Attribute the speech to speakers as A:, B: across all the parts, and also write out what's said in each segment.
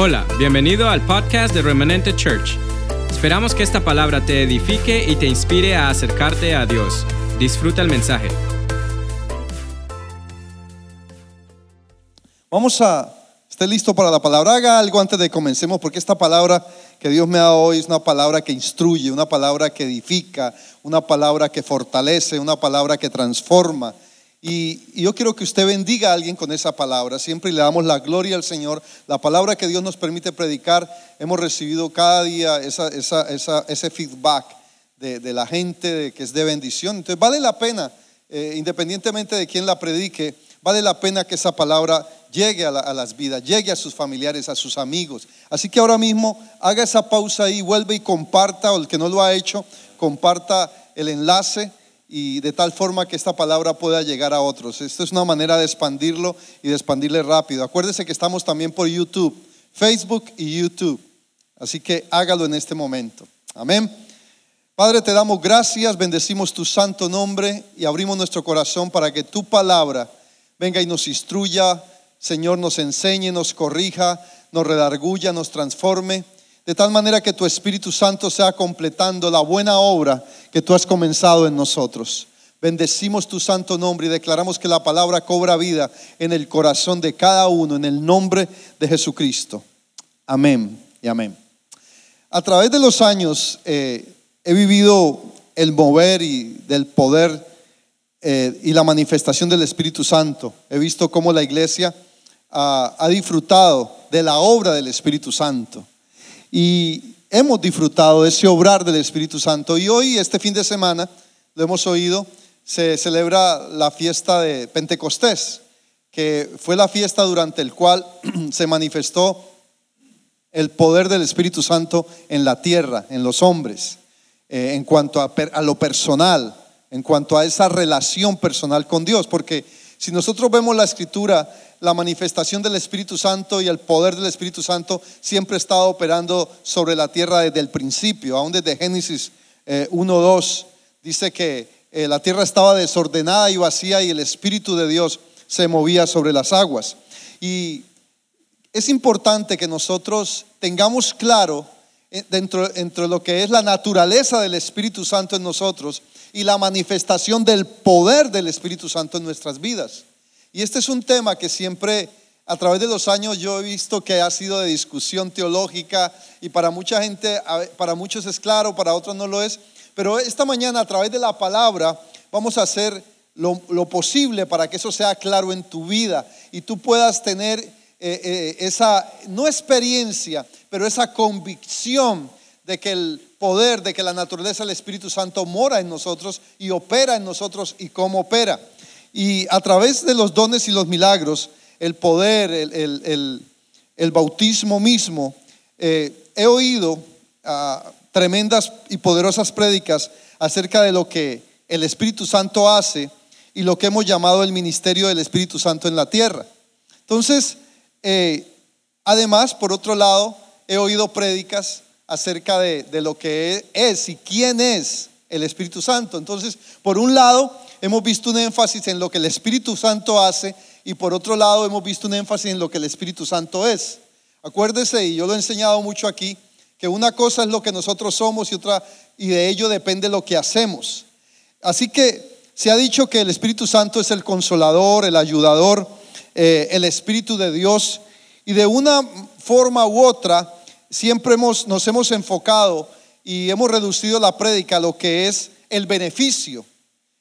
A: Hola, bienvenido al podcast de Remanente Church. Esperamos que esta palabra te edifique y te inspire a acercarte a Dios. Disfruta el mensaje.
B: Vamos a, esté listo para la palabra. Haga algo antes de comencemos, porque esta palabra que Dios me ha dado hoy es una palabra que instruye, una palabra que edifica, una palabra que fortalece, una palabra que transforma. Y, yo quiero que usted bendiga a alguien con esa palabra. Siempre le damos la gloria al Señor. La palabra que Dios nos permite predicar, hemos recibido cada día ese feedback de, la gente que es de bendición. Entonces vale la pena, eh, independientemente de quién la predique, vale la pena que esa palabra llegue a, a, las vidas, llegue a sus familiares, a sus amigos. Así que ahora mismo haga esa pausa ahí, vuelve y comparta, o el que no lo ha hecho, comparta el enlace y de tal forma que esta palabra pueda llegar a otros. Esto es una manera de expandirlo y de expandirle rápido. Acuérdese que estamos también por YouTube, Facebook y YouTube. Así que hágalo en este momento. Amén. Padre, te damos gracias, bendecimos tu santo nombre y abrimos nuestro corazón para que tu palabra venga y nos instruya, Señor, nos enseñe, nos corrija, nos redarguya, nos transforme de tal manera que tu Espíritu Santo sea completando la buena obra que tú has comenzado en nosotros. Bendecimos tu santo nombre y declaramos que la palabra cobra vida en el corazón de cada uno, en el nombre de Jesucristo. Amén y amén. A través de los años eh, he vivido el mover y del poder eh, y la manifestación del Espíritu Santo. He visto cómo la iglesia ha disfrutado de la obra del Espíritu Santo y hemos disfrutado de ese obrar del Espíritu Santo. Y hoy, este fin de semana, lo hemos oído, se celebra la fiesta de Pentecostés, que fue la fiesta durante el cual se manifestó el poder del Espíritu Santo en la tierra, en los hombres, eh, en cuanto a, a lo personal, en cuanto a esa relación personal con Dios, porque si nosotros vemos la escritura, la manifestación del Espíritu Santo y el poder del Espíritu Santo siempre ha estado operando sobre la tierra desde el principio, aún desde Génesis 1, eh, 2, dice que eh, la tierra estaba desordenada y vacía y el Espíritu de Dios se movía sobre las aguas. Y es importante que nosotros tengamos claro eh, dentro, dentro de lo que es la naturaleza del Espíritu Santo en nosotros, y la manifestación del poder del Espíritu Santo en nuestras vidas. Y este es un tema que siempre a través de los años yo he visto que ha sido de discusión teológica y para mucha gente, para muchos es claro, para otros no lo es. Pero esta mañana a través de la palabra vamos a hacer lo, posible para que eso sea claro en tu vida y tú puedas tener eh, eh, esa, no experiencia, pero esa convicción de que el poder, de que la naturaleza del Espíritu Santo mora en nosotros y opera en nosotros y cómo opera. Y a través de los dones y los milagros, el poder, el, bautismo mismo, eh, he oído ah, tremendas y poderosas prédicas acerca de lo que el Espíritu Santo hace y lo que hemos llamado el ministerio del Espíritu Santo en la tierra. Entonces, eh, además, por otro lado, he oído prédicas acerca de, lo que es y quién es el Espíritu Santo. Entonces, por un lado, hemos visto un énfasis en lo que el Espíritu Santo hace y por otro lado, hemos visto un énfasis en lo que el Espíritu Santo es. Acuérdese, y yo lo he enseñado mucho aquí, que una cosa es lo que nosotros somos y otra, y de ello depende lo que hacemos. Así que se ha dicho que el Espíritu Santo es el consolador, el ayudador, eh, el Espíritu de Dios, y de una forma u otra, siempre hemos, nos hemos enfocado y hemos reducido la prédica a lo que es el beneficio,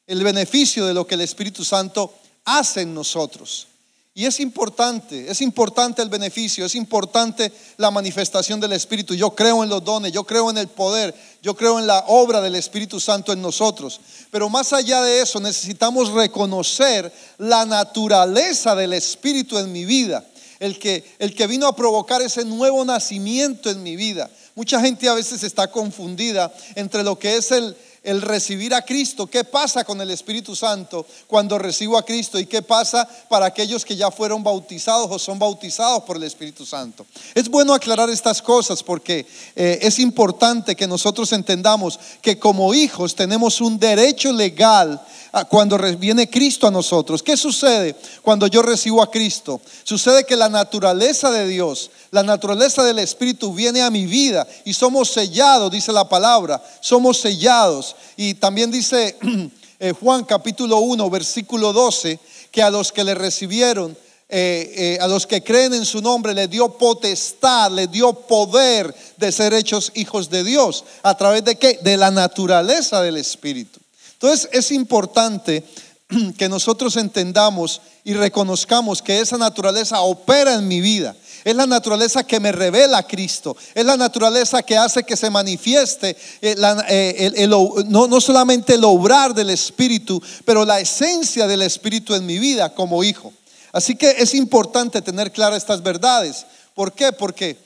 B: el beneficio de lo que el Espíritu Santo hace en nosotros. Y es importante, es importante el beneficio, es importante la manifestación del Espíritu. Yo creo en los dones, yo creo en el poder, yo creo en la obra del Espíritu Santo en nosotros. Pero más allá de eso, necesitamos reconocer la naturaleza del Espíritu en mi vida el que, el que vino a provocar ese nuevo nacimiento en mi vida. Mucha gente a veces está confundida entre lo que es el, el recibir a Cristo. ¿Qué pasa con el Espíritu Santo cuando recibo a Cristo? ¿Y qué pasa para aquellos que ya fueron bautizados o son bautizados por el Espíritu Santo? Es bueno aclarar estas cosas porque eh, es importante que nosotros entendamos que como hijos tenemos un derecho legal cuando viene Cristo a nosotros. ¿Qué sucede cuando yo recibo a Cristo? Sucede que la naturaleza de Dios, la naturaleza del Espíritu viene a mi vida y somos sellados, dice la palabra, somos sellados. Y también dice eh, Juan capítulo 1, versículo 12, que a los que le recibieron, eh, eh, a los que creen en su nombre, le dio potestad, le dio poder de ser hechos hijos de Dios. ¿A través de qué? De la naturaleza del Espíritu. Entonces es importante que nosotros entendamos y reconozcamos que esa naturaleza opera en mi vida. Es la naturaleza que me revela a Cristo. Es la naturaleza que hace que se manifieste eh, eh, no, no solamente el obrar del Espíritu, pero la esencia del Espíritu en mi vida como hijo. Así que es importante tener claras estas verdades. ¿Por qué? Porque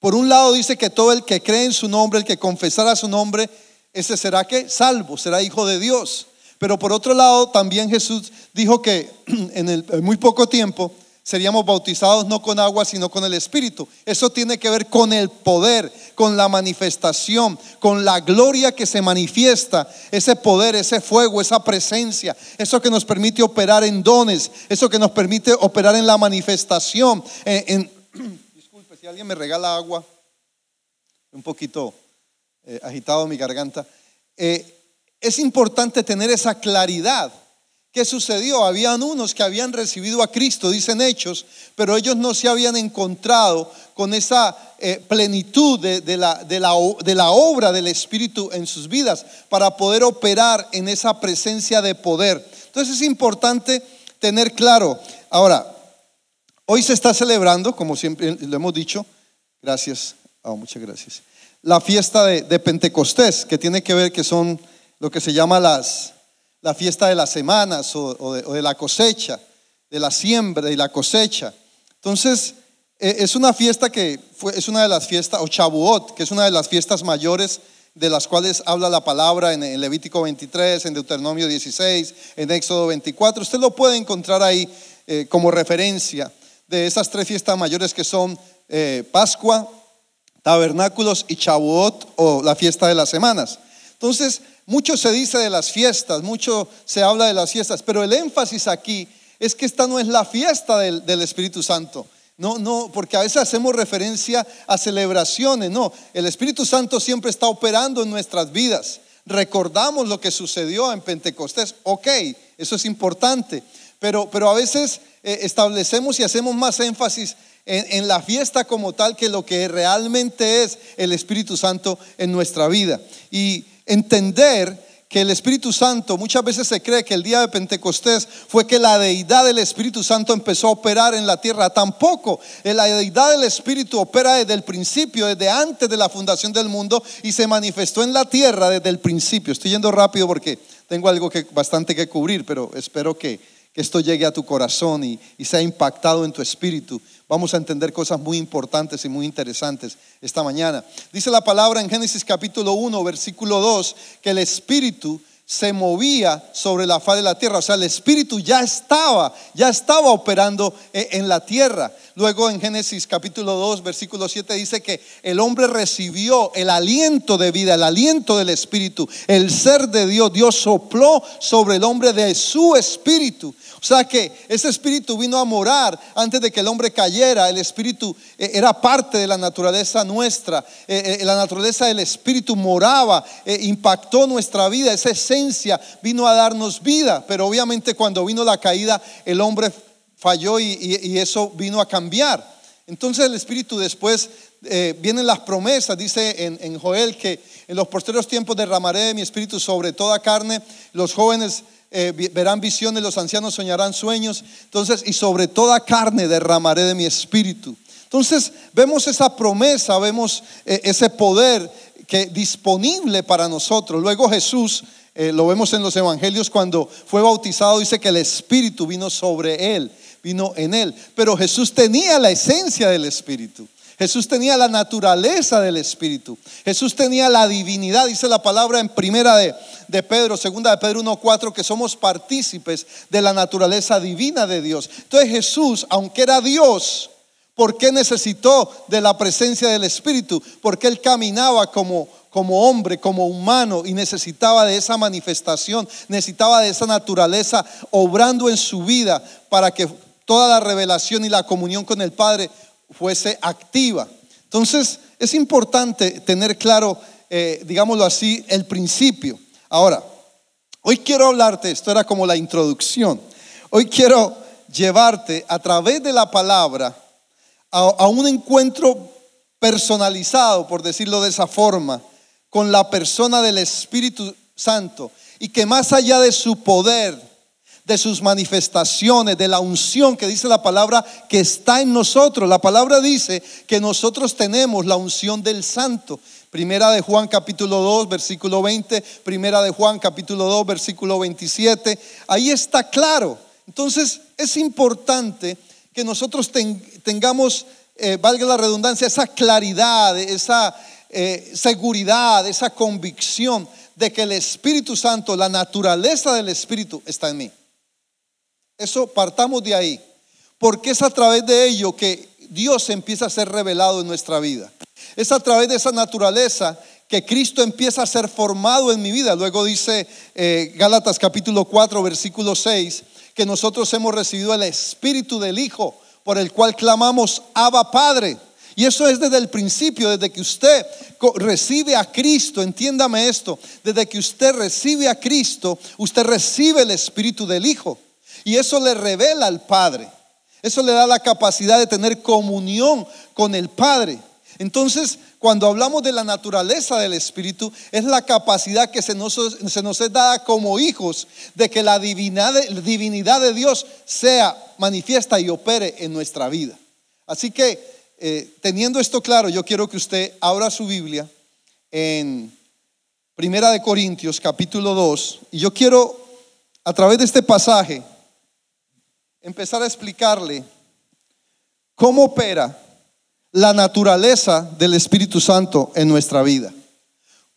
B: por un lado dice que todo el que cree en su nombre, el que confesara su nombre, ese será que salvo, será hijo de Dios. Pero por otro lado, también Jesús dijo que en, el, muy poco tiempo seríamos bautizados no con agua, sino con el Espíritu. Eso tiene que ver con el poder, con la manifestación, con la gloria que se manifiesta, ese poder, ese fuego, esa presencia, eso que nos permite operar en dones, eso que nos permite operar en la manifestación. disculpe, si alguien me regala agua, un poquito eh, agitado mi garganta. Eh, es importante tener esa claridad. ¿Qué sucedió? Habían unos que habían recibido a Cristo, dicen hechos, pero ellos no se habían encontrado con esa eh, plenitud de, la, obra del Espíritu en sus vidas para poder operar en esa presencia de poder. Entonces es importante tener claro. Ahora, hoy se está celebrando, como siempre lo hemos dicho, gracias, oh, muchas gracias la fiesta de, Pentecostés, que tiene que ver que son lo que se llama las, la fiesta de las semanas o, de, la cosecha, de la siembra y la cosecha. Entonces, e, es una fiesta que es una de las fiestas, o Chabuot, que es una de las fiestas mayores de las cuales habla la palabra en, Levítico 23, en Deuteronomio 16, en Éxodo 24. Usted lo puede encontrar ahí eh, como referencia de esas tres fiestas mayores que son eh, Pascua, tabernáculos y Chabuot o la fiesta de las semanas. Entonces, mucho se dice de las fiestas, mucho se habla de las fiestas, pero el énfasis aquí es que esta no es la fiesta del, Espíritu Santo. No, no, porque a veces hacemos referencia a celebraciones. No, el Espíritu Santo siempre está operando en nuestras vidas. Recordamos lo que sucedió en Pentecostés. Ok, eso es importante. Pero, pero a veces eh, establecemos y hacemos más énfasis en, la fiesta como tal que lo que realmente es el Espíritu Santo en nuestra vida. Y entender que el Espíritu Santo, muchas veces se cree que el día de Pentecostés fue que la deidad del Espíritu Santo empezó a operar en la tierra. Tampoco, la deidad del Espíritu opera desde el principio, desde antes de la fundación del mundo y se manifestó en la tierra desde el principio. Estoy yendo rápido porque tengo algo que, bastante que cubrir, pero espero que, esto llegue a tu corazón y sea impactado en tu espíritu Vamos a entender cosas muy importantes y muy interesantes esta mañana. Dice la palabra en Génesis capítulo 1, versículo 2, que el Espíritu se movía sobre la faz de la tierra. O sea, el Espíritu ya estaba, ya estaba operando e, en la tierra. Luego en Génesis capítulo 2, versículo 7 dice que el hombre recibió el aliento de vida, el aliento del Espíritu, el ser de Dios. Dios sopló sobre el hombre de su Espíritu. O sea que ese espíritu vino a morar antes de que el hombre cayera. El espíritu eh, era parte de la naturaleza nuestra. Eh, eh, la naturaleza del espíritu moraba, impactó nuestra vida. Esa esencia vino a darnos vida. Pero obviamente cuando vino la caída, el hombre falló y, eso vino a cambiar. Entonces el espíritu después vienen las promesas, dice en, Joel que en los posteriores tiempos derramaré mi espíritu sobre toda carne, los jóvenes eh, verán visiones, los ancianos soñarán sueños. Entonces, y sobre toda carne derramaré de mi espíritu. Entonces, vemos esa promesa, vemos eh, ese poder que disponible para nosotros. Luego Jesús, eh, lo vemos en los evangelios cuando fue bautizado, dice que el espíritu vino sobre él, vino en él. Pero Jesús tenía la esencia del espíritu. Jesús tenía la naturaleza del Espíritu. Jesús tenía la divinidad, dice la palabra en primera de, de Pedro, segunda de Pedro 1.4, que somos partícipes de la naturaleza divina de Dios. Entonces Jesús, aunque era Dios, ¿por qué necesitó de la presencia del Espíritu? Porque él caminaba como, como hombre, como humano, y necesitaba de esa manifestación, necesitaba de esa naturaleza obrando en su vida para que toda la revelación y la comunión con el Padre fuese activa. Entonces, es importante tener claro, eh, digámoslo así, el principio. Ahora, hoy quiero hablarte, esto era como la introducción, hoy quiero llevarte a través de la palabra a, a un encuentro personalizado, por decirlo de esa forma, con la persona del Espíritu Santo y que más allá de su poder, de sus manifestaciones, de la unción que dice la palabra que está en nosotros. La palabra dice que nosotros tenemos la unción del santo. Primera de Juan capítulo 2, versículo 20, primera de Juan capítulo 2, versículo 27. Ahí está claro. Entonces es importante que nosotros tengamos, eh, valga la redundancia, esa claridad, esa eh, seguridad, esa convicción de que el Espíritu Santo, la naturaleza del Espíritu está en mí. Eso partamos de ahí, porque es a través de ello que Dios empieza a ser revelado en nuestra vida. Es a través de esa naturaleza que Cristo empieza a ser formado en mi vida. Luego dice eh, Gálatas capítulo 4, versículo 6, que nosotros hemos recibido el Espíritu del Hijo, por el cual clamamos, Abba Padre. Y eso es desde el principio, desde que usted recibe a Cristo, entiéndame esto, desde que usted recibe a Cristo, usted recibe el Espíritu del Hijo. Y eso le revela al Padre. Eso le da la capacidad de tener comunión con el Padre. Entonces, cuando hablamos de la naturaleza del Espíritu, es la capacidad que se nos, se nos es dada como hijos de que la divinidad, divinidad de Dios sea manifiesta y opere en nuestra vida. Así que, eh, teniendo esto claro, yo quiero que usted abra su Biblia en Primera de Corintios, capítulo 2, y yo quiero, a través de este pasaje, empezar a explicarle cómo opera la naturaleza del Espíritu Santo en nuestra vida.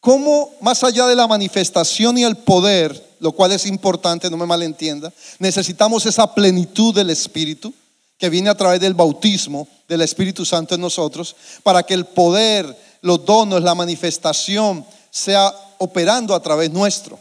B: Cómo, más allá de la manifestación y el poder, lo cual es importante, no me malentienda, necesitamos esa plenitud del Espíritu que viene a través del bautismo del Espíritu Santo en nosotros, para que el poder, los donos, la manifestación sea operando a través nuestro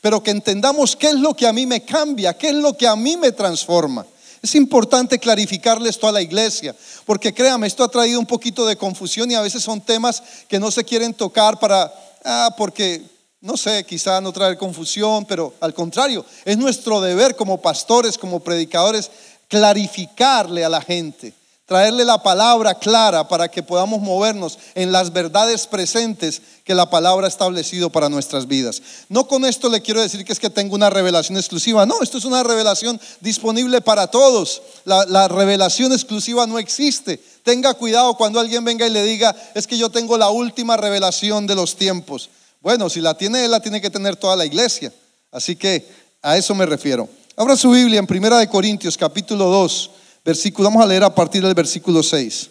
B: pero que entendamos qué es lo que a mí me cambia, qué es lo que a mí me transforma. Es importante clarificarle esto a la iglesia, porque créame, esto ha traído un poquito de confusión y a veces son temas que no se quieren tocar para, ah, porque, no sé, quizá no traer confusión, pero al contrario, es nuestro deber como pastores, como predicadores, clarificarle a la gente traerle la palabra clara para que podamos movernos en las verdades presentes que la palabra ha establecido para nuestras vidas. No con esto le quiero decir que es que tengo una revelación exclusiva, no, esto es una revelación disponible para todos. La, la revelación exclusiva no existe. Tenga cuidado cuando alguien venga y le diga, es que yo tengo la última revelación de los tiempos. Bueno, si la tiene él, la tiene que tener toda la iglesia. Así que a eso me refiero. Abra su Biblia en Primera de Corintios, capítulo 2 versículo, vamos a leer a partir del versículo 6.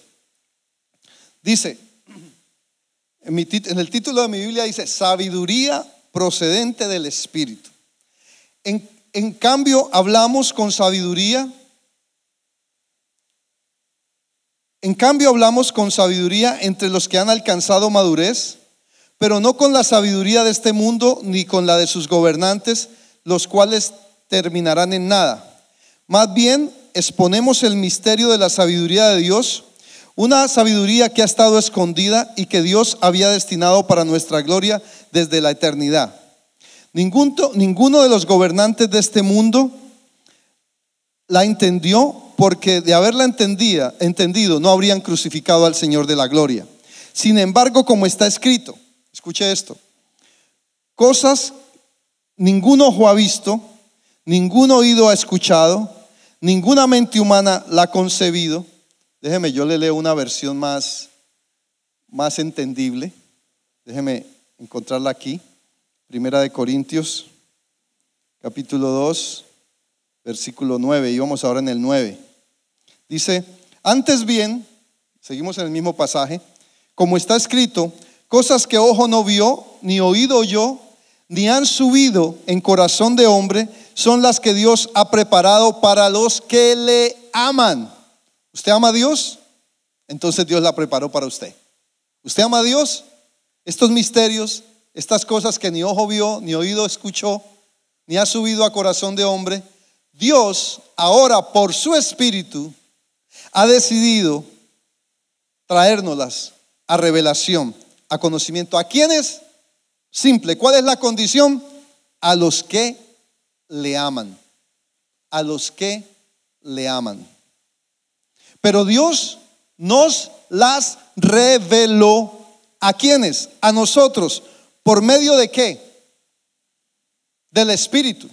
B: Dice, en, el título de mi Biblia dice, sabiduría procedente del Espíritu. En, en cambio, hablamos con sabiduría. En cambio, hablamos con sabiduría entre los que han alcanzado madurez, pero no con la sabiduría de este mundo ni con la de sus gobernantes, los cuales terminarán en nada. Más bien, exponemos el misterio de la sabiduría de Dios, una sabiduría que ha estado escondida y que Dios había destinado para nuestra gloria desde la eternidad. ninguno de los gobernantes de este mundo la entendió porque de haberla entendido no habrían crucificado al Señor de la gloria. Sin embargo, como está escrito, escuche esto, cosas ningún ojo ha visto, ningún oído ha escuchado, Ninguna mente humana la ha concebido. Déjeme, yo le leo una versión más, más entendible. Déjeme encontrarla aquí. Primera de Corintios, capítulo 2, versículo 9. Y vamos ahora en el 9. Dice, antes bien, seguimos en el mismo pasaje, como está escrito, cosas que ojo no vio, ni oído oyó, ni han subido en corazón de hombre, son las que Dios ha preparado para los que le aman. ¿Usted ama a Dios? Entonces Dios la preparó para usted. ¿Usted ama a Dios? Estos misterios, estas cosas que ni ojo vio, ni oído escuchó, ni ha subido a corazón de hombre, Dios ahora por su espíritu ha decidido traérnoslas a revelación, a conocimiento. ¿A quiénes? Simple. ¿Cuál es la condición? A los que le aman. A los que le aman. Pero Dios nos las reveló. ¿A quiénes? A nosotros. ¿Por medio de qué? Del Espíritu.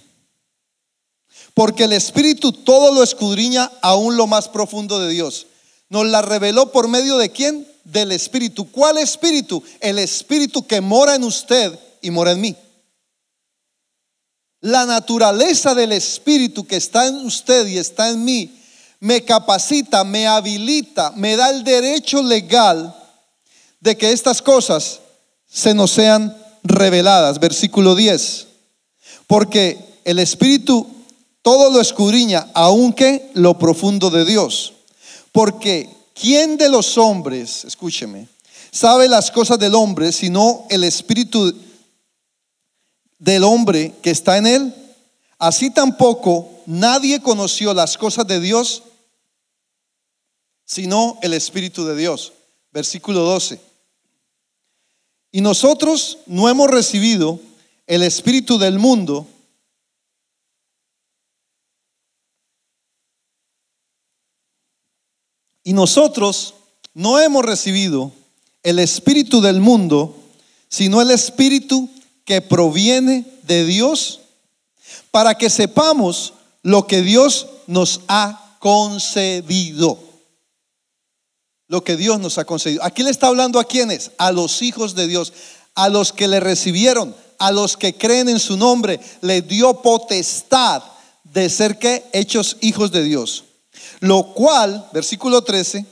B: Porque el Espíritu todo lo escudriña aún lo más profundo de Dios. Nos la reveló por medio de quién? Del Espíritu. ¿Cuál Espíritu? El Espíritu que mora en usted y mora en mí. La naturaleza del Espíritu que está en usted y está en mí me capacita, me habilita, me da el derecho legal de que estas cosas se nos sean reveladas. Versículo 10. Porque el Espíritu todo lo escudriña, aunque lo profundo de Dios. Porque ¿quién de los hombres, escúcheme, sabe las cosas del hombre sino el Espíritu del hombre que está en él? Así tampoco nadie conoció las cosas de Dios sino el Espíritu de Dios. Versículo 12. Y nosotros no hemos recibido el Espíritu del mundo, y nosotros no hemos recibido el Espíritu del mundo, sino el Espíritu que proviene de Dios, para que sepamos lo que Dios nos ha concedido lo que Dios nos ha concedido. Aquí le está hablando a quienes, a los hijos de Dios, a los que le recibieron, a los que creen en su nombre, le dio potestad de ser que hechos hijos de Dios. Lo cual, versículo 13,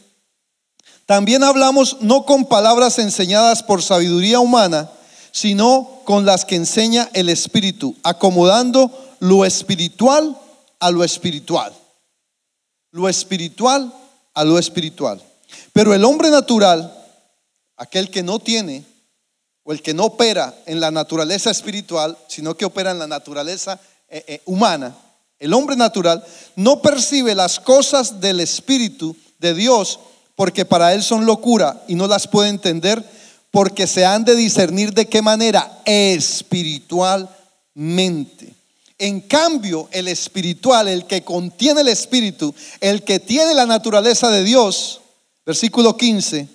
B: también hablamos no con palabras enseñadas por sabiduría humana, sino con las que enseña el Espíritu, acomodando lo espiritual a lo espiritual. Lo espiritual a lo espiritual. Pero el hombre natural, aquel que no tiene o el que no opera en la naturaleza espiritual, sino que opera en la naturaleza eh, eh, humana, el hombre natural no percibe las cosas del Espíritu de Dios porque para él son locura y no las puede entender porque se han de discernir de qué manera espiritualmente. En cambio, el espiritual, el que contiene el espíritu, el que tiene la naturaleza de Dios, Versículo 15.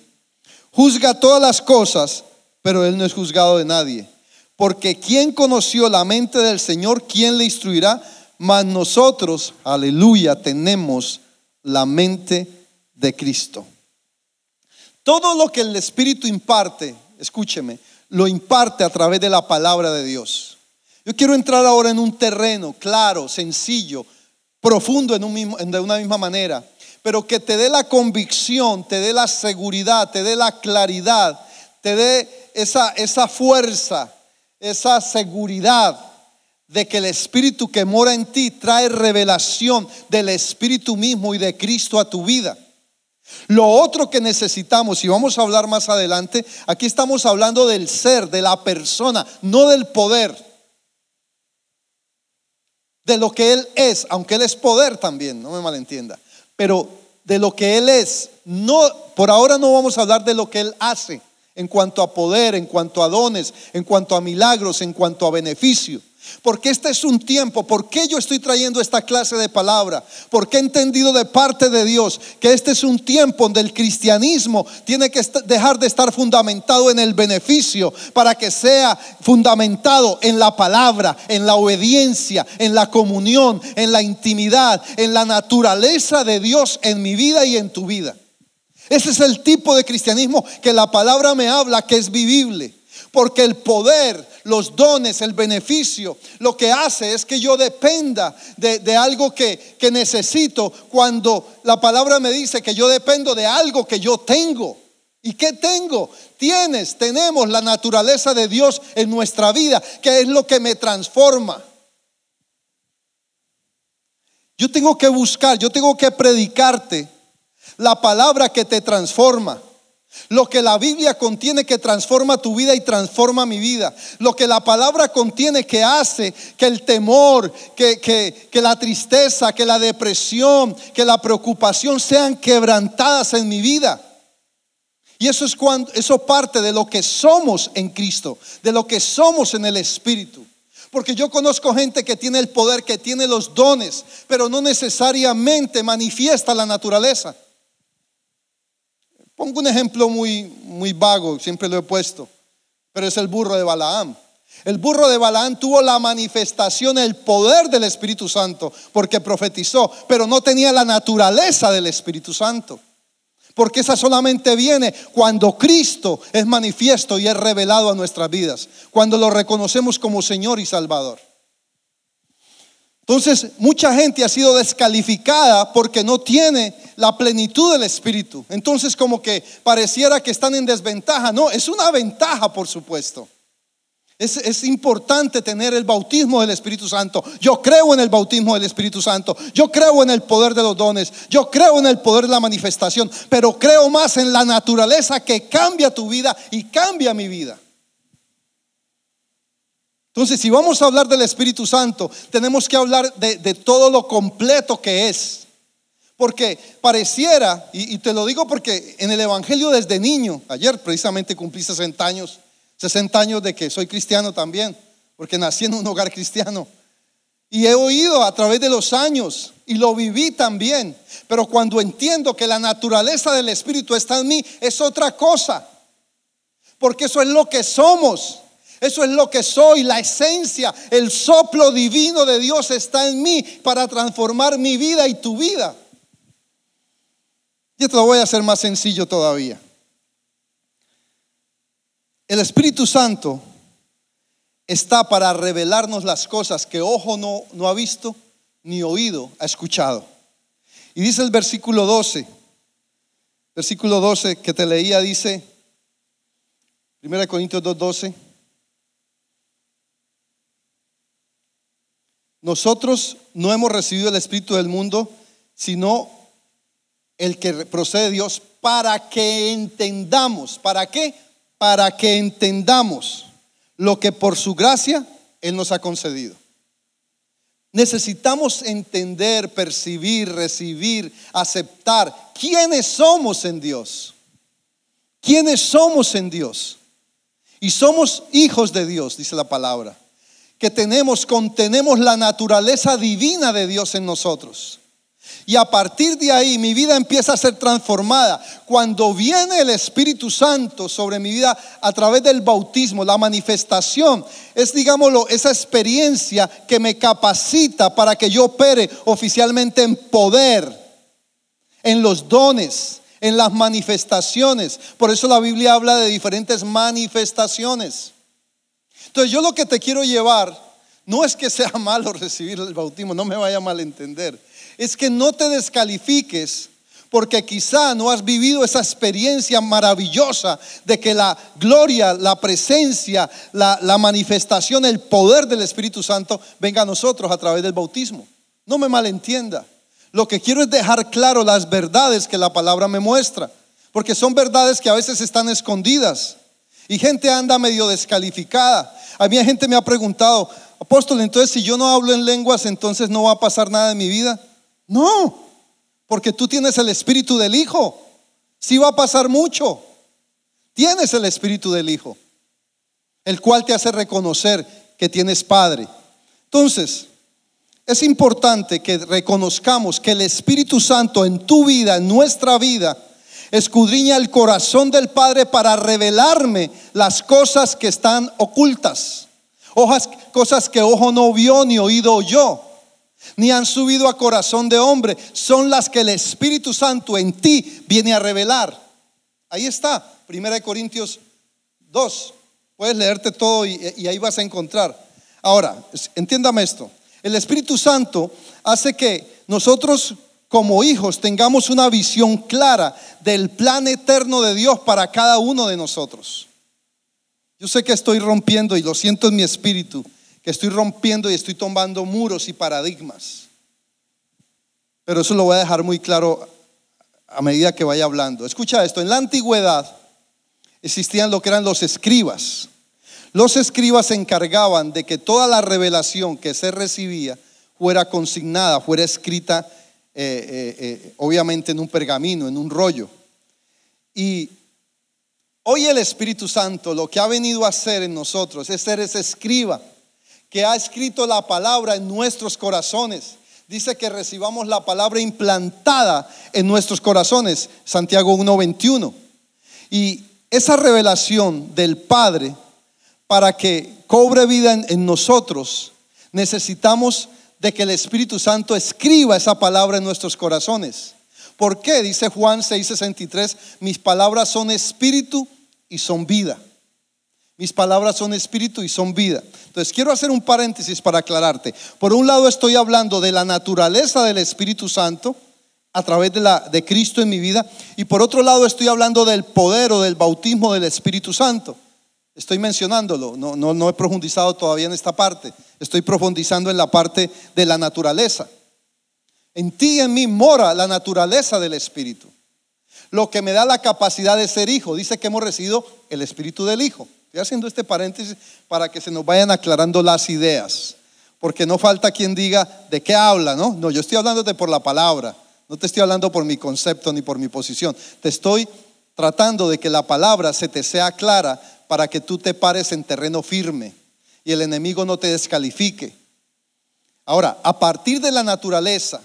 B: Juzga todas las cosas, pero él no es juzgado de nadie. Porque ¿quién conoció la mente del Señor? ¿Quién le instruirá? Mas nosotros, aleluya, tenemos la mente de Cristo. Todo lo que el Espíritu imparte, escúcheme, lo imparte a través de la palabra de Dios. Yo quiero entrar ahora en un terreno claro, sencillo, profundo en un mismo, de una misma manera pero que te dé la convicción, te dé la seguridad, te dé la claridad, te dé esa, esa fuerza, esa seguridad de que el Espíritu que mora en ti trae revelación del Espíritu mismo y de Cristo a tu vida. Lo otro que necesitamos, y vamos a hablar más adelante, aquí estamos hablando del ser, de la persona, no del poder, de lo que Él es, aunque Él es poder también, no me malentienda pero de lo que Él es. No, por ahora no vamos a hablar de lo que Él hace en cuanto a poder, en cuanto a dones, en cuanto a milagros, en cuanto a beneficio. Porque este es un tiempo, ¿por qué yo estoy trayendo esta clase de palabra? Porque he entendido de parte de Dios que este es un tiempo donde el cristianismo tiene que dejar de estar fundamentado en el beneficio para que sea fundamentado en la palabra, en la obediencia, en la comunión, en la intimidad, en la naturaleza de Dios en mi vida y en tu vida. Ese es el tipo de cristianismo que la palabra me habla que es vivible. Porque el poder, los dones, el beneficio, lo que hace es que yo dependa de, de algo que, que necesito cuando la palabra me dice que yo dependo de algo que yo tengo. ¿Y qué tengo? Tienes, tenemos la naturaleza de Dios en nuestra vida, que es lo que me transforma. Yo tengo que buscar, yo tengo que predicarte la palabra que te transforma. Lo que la Biblia contiene que transforma tu vida y transforma mi vida. Lo que la palabra contiene que hace que el temor, que, que, la tristeza, que la depresión, que la preocupación sean quebrantadas en mi vida. Y eso es cuando eso parte de lo que somos en Cristo, de lo que somos en el Espíritu. Porque yo conozco gente que tiene el poder, que tiene los dones, pero no necesariamente manifiesta la naturaleza. Pongo un ejemplo muy, muy vago, siempre lo he puesto, pero es el burro de Balaam. El burro de Balaam tuvo la manifestación, el poder del Espíritu Santo, porque profetizó, pero no tenía la naturaleza del Espíritu Santo. Porque esa solamente viene cuando Cristo es manifiesto y es revelado a nuestras vidas, cuando lo reconocemos como Señor y Salvador. Entonces, mucha gente ha sido descalificada porque no tiene la plenitud del Espíritu. Entonces, como que pareciera que están en desventaja. No, es una ventaja, por supuesto. Es, importante tener el bautismo del Espíritu Santo. Yo creo en el bautismo del Espíritu Santo. Yo creo en el poder de los dones. Yo creo en el poder de la manifestación. Pero creo más en la naturaleza que cambia tu vida y cambia mi vida. Entonces, si vamos a hablar del Espíritu Santo, tenemos que hablar de, todo lo completo que es. Porque pareciera, y, y, te lo digo porque en el Evangelio desde niño, ayer precisamente cumplí 60 años, 60 años de que soy cristiano también, porque nací en un hogar cristiano. Y he oído a través de los años y lo viví también. Pero cuando entiendo que la naturaleza del Espíritu está en mí, es otra cosa. Porque eso es lo que somos. Eso es lo que soy, la esencia, el soplo divino de Dios está en mí para transformar mi vida y tu vida. Y esto lo voy a hacer más sencillo todavía. El Espíritu Santo está para revelarnos las cosas que ojo no, no ha visto ni oído ha escuchado. Y dice el versículo 12, versículo 12 que te leía dice, 1 Corintios 2:12, nosotros no hemos recibido el Espíritu del mundo, sino el que procede de Dios para que entendamos, ¿para qué? para que entendamos lo que por su gracia Él nos ha concedido. Necesitamos entender, percibir, recibir, aceptar quiénes somos en Dios. ¿Quiénes somos en Dios? Y somos hijos de Dios, dice la palabra. Que tenemos, contenemos la naturaleza divina de Dios en nosotros. Y a partir de ahí mi vida empieza a ser transformada. Cuando viene el Espíritu Santo sobre mi vida a través del bautismo, la manifestación, es digámoslo, esa experiencia que me capacita para que yo opere oficialmente en poder, en los dones, en las manifestaciones. Por eso la Biblia habla de diferentes manifestaciones. Entonces yo lo que te quiero llevar no es que sea malo recibir el bautismo, no me vaya a malentender es que no te descalifiques porque quizá no has vivido esa experiencia maravillosa de que la gloria, la presencia, la, manifestación, el poder del Espíritu Santo venga a nosotros a través del bautismo. No me malentienda. Lo que quiero es dejar claro las verdades que la palabra me muestra, porque son verdades que a veces están escondidas y gente anda medio descalificada. A mí gente me ha preguntado, apóstol, entonces si yo no hablo en lenguas, entonces no va a pasar nada en mi vida. No, porque tú tienes el espíritu del Hijo. Sí va a pasar mucho. Tienes el espíritu del Hijo, el cual te hace reconocer que tienes Padre. Entonces, es importante que reconozcamos que el Espíritu Santo en tu vida, en nuestra vida, escudriña el corazón del Padre para revelarme las cosas que están ocultas. Cosas que ojo no vio ni oído yo ni han subido a corazón de hombre, son las que el Espíritu Santo en ti viene a revelar. Ahí está, 1 Corintios 2, Puedes leerte todo y, y ahí vas a encontrar. Ahora, entiéndame esto. El Espíritu Santo hace que nosotros como hijos tengamos una visión clara del plan eterno de Dios para cada uno de nosotros. Yo sé que estoy rompiendo y lo siento en mi espíritu, que estoy rompiendo y estoy tomando muros y paradigmas. Pero eso lo voy a dejar muy claro a medida que vaya hablando. Escucha esto, en la antigüedad existían lo que eran los escribas. Los escribas se encargaban de que toda la revelación que se recibía fuera consignada, fuera escrita eh, eh, eh, obviamente en un pergamino, en un rollo. Y hoy el Espíritu Santo lo que ha venido a hacer en nosotros es ser ese escriba que ha escrito la palabra en nuestros corazones. Dice que recibamos la palabra implantada en nuestros corazones, Santiago 1.21. Y esa revelación del Padre, para que cobre vida en, en nosotros, necesitamos de que el Espíritu Santo escriba esa palabra en nuestros corazones. ¿Por qué? Dice Juan 6:63, mis palabras son espíritu y son vida. Mis palabras son espíritu y son vida. Entonces quiero hacer un paréntesis para aclararte. Por un lado estoy hablando de la naturaleza del Espíritu Santo a través de, la, de Cristo en mi vida. Y por otro lado estoy hablando del poder o del bautismo del Espíritu Santo. Estoy mencionándolo, no, no, no he profundizado todavía en esta parte. Estoy profundizando en la parte de la naturaleza. En ti y en mí mora la naturaleza del Espíritu. Lo que me da la capacidad de ser hijo. Dice que hemos recibido el Espíritu del Hijo. Estoy haciendo este paréntesis para que se nos vayan aclarando las ideas. Porque no falta quien diga de qué habla, ¿no? No, yo estoy hablándote por la palabra. No te estoy hablando por mi concepto ni por mi posición. Te estoy tratando de que la palabra se te sea clara para que tú te pares en terreno firme y el enemigo no te descalifique. Ahora, a partir de la naturaleza,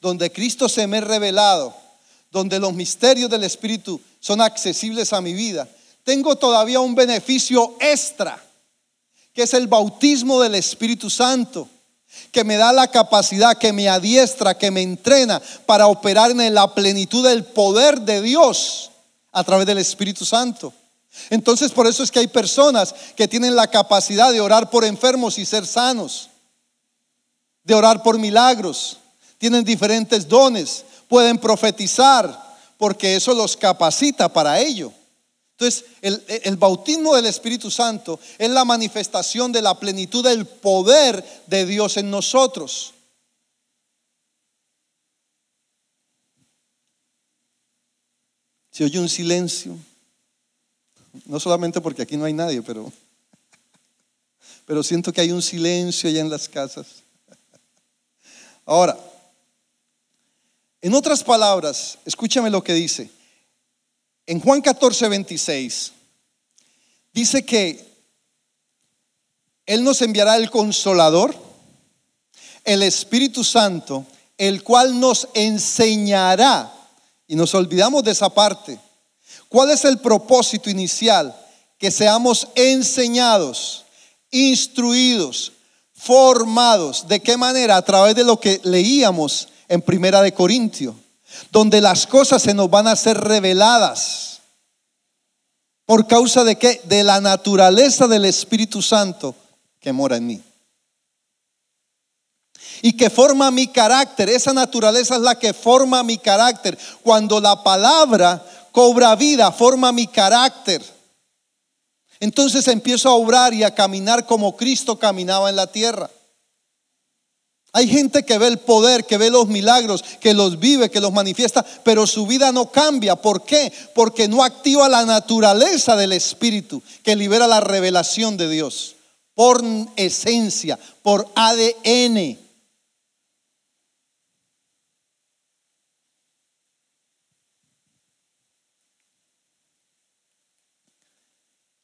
B: donde Cristo se me ha revelado, donde los misterios del Espíritu son accesibles a mi vida, tengo todavía un beneficio extra, que es el bautismo del Espíritu Santo, que me da la capacidad, que me adiestra, que me entrena para operar en la plenitud del poder de Dios a través del Espíritu Santo. Entonces por eso es que hay personas que tienen la capacidad de orar por enfermos y ser sanos, de orar por milagros, tienen diferentes dones, pueden profetizar, porque eso los capacita para ello. Entonces, el, bautismo del Espíritu Santo es la manifestación de la plenitud del poder de Dios en nosotros. Se oye un silencio. No solamente porque aquí no hay nadie, pero, pero siento que hay un silencio allá en las casas. Ahora, en otras palabras, escúchame lo que dice. En Juan 14, 26, dice que Él nos enviará el consolador, el Espíritu Santo, el cual nos enseñará, y nos olvidamos de esa parte, ¿Cuál es el propósito inicial? Que seamos enseñados, instruidos, formados. ¿De qué manera? A través de lo que leíamos en Primera de Corintio, donde las cosas se nos van a ser reveladas. ¿Por causa de qué? De la naturaleza del Espíritu Santo que mora en mí. Y que forma mi carácter. Esa naturaleza es la que forma mi carácter. Cuando la palabra cobra vida, forma mi carácter. Entonces empiezo a obrar y a caminar como Cristo caminaba en la tierra. Hay gente que ve el poder, que ve los milagros, que los vive, que los manifiesta, pero su vida no cambia. ¿Por qué? Porque no activa la naturaleza del Espíritu que libera la revelación de Dios por esencia, por ADN.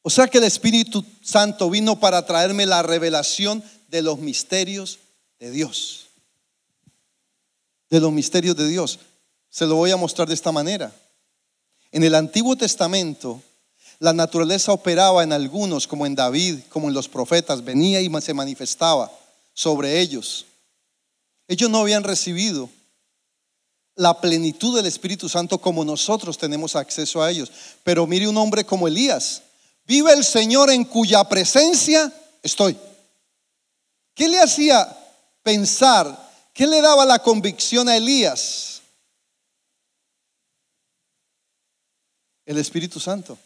B: O sea que el Espíritu Santo vino para traerme la revelación de los misterios de Dios. De los misterios de Dios. Se lo voy a mostrar de esta manera. En el Antiguo Testamento, la naturaleza operaba en algunos, como en David, como en los profetas, venía y se manifestaba sobre ellos. Ellos no habían recibido la plenitud del Espíritu Santo como nosotros tenemos acceso a ellos. Pero mire un hombre como Elías, Vive el Señor en cuya presencia estoy. ¿Qué le hacía pensar? ¿Qué le daba la convicción a Elías? El Espíritu Santo.